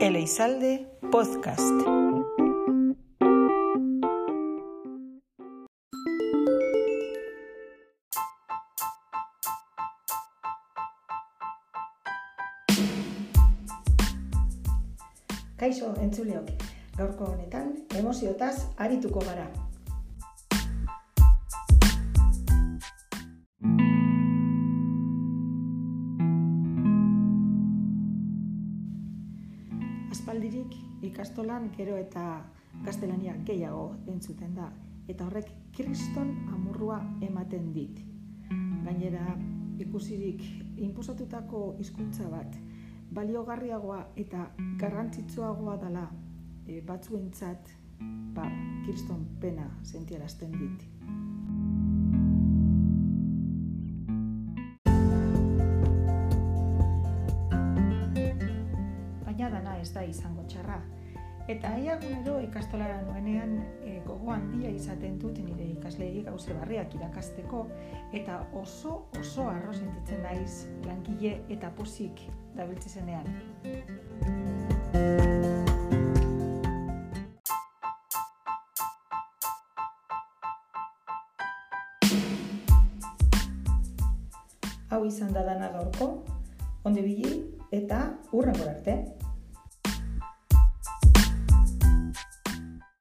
Eleizalde Podcast. Kaixo, entzuleok. Gaurko honetan, emoziotaz arituko gara. Aspaldirik ikastolan gero eta gaztelania gehiago entzuten da eta horrek kriston amurrua ematen dit. Gainera, ikusirik inposatutako hizkuntza bat baliogarriagoa eta garrantzitsuagoa dela e, batzuentzat ba, kriston pena sentiarazten dit. Ez da izango txarra. Eta aiagunero ikastolara nuenean e, gogo handia izaten dut nire ikaslei gauze barriak irakasteko eta oso oso arro sentitzen naiz langile eta pozik dabiltzenean. Hau izan da dana gaurko, onde bili eta urrengor arte.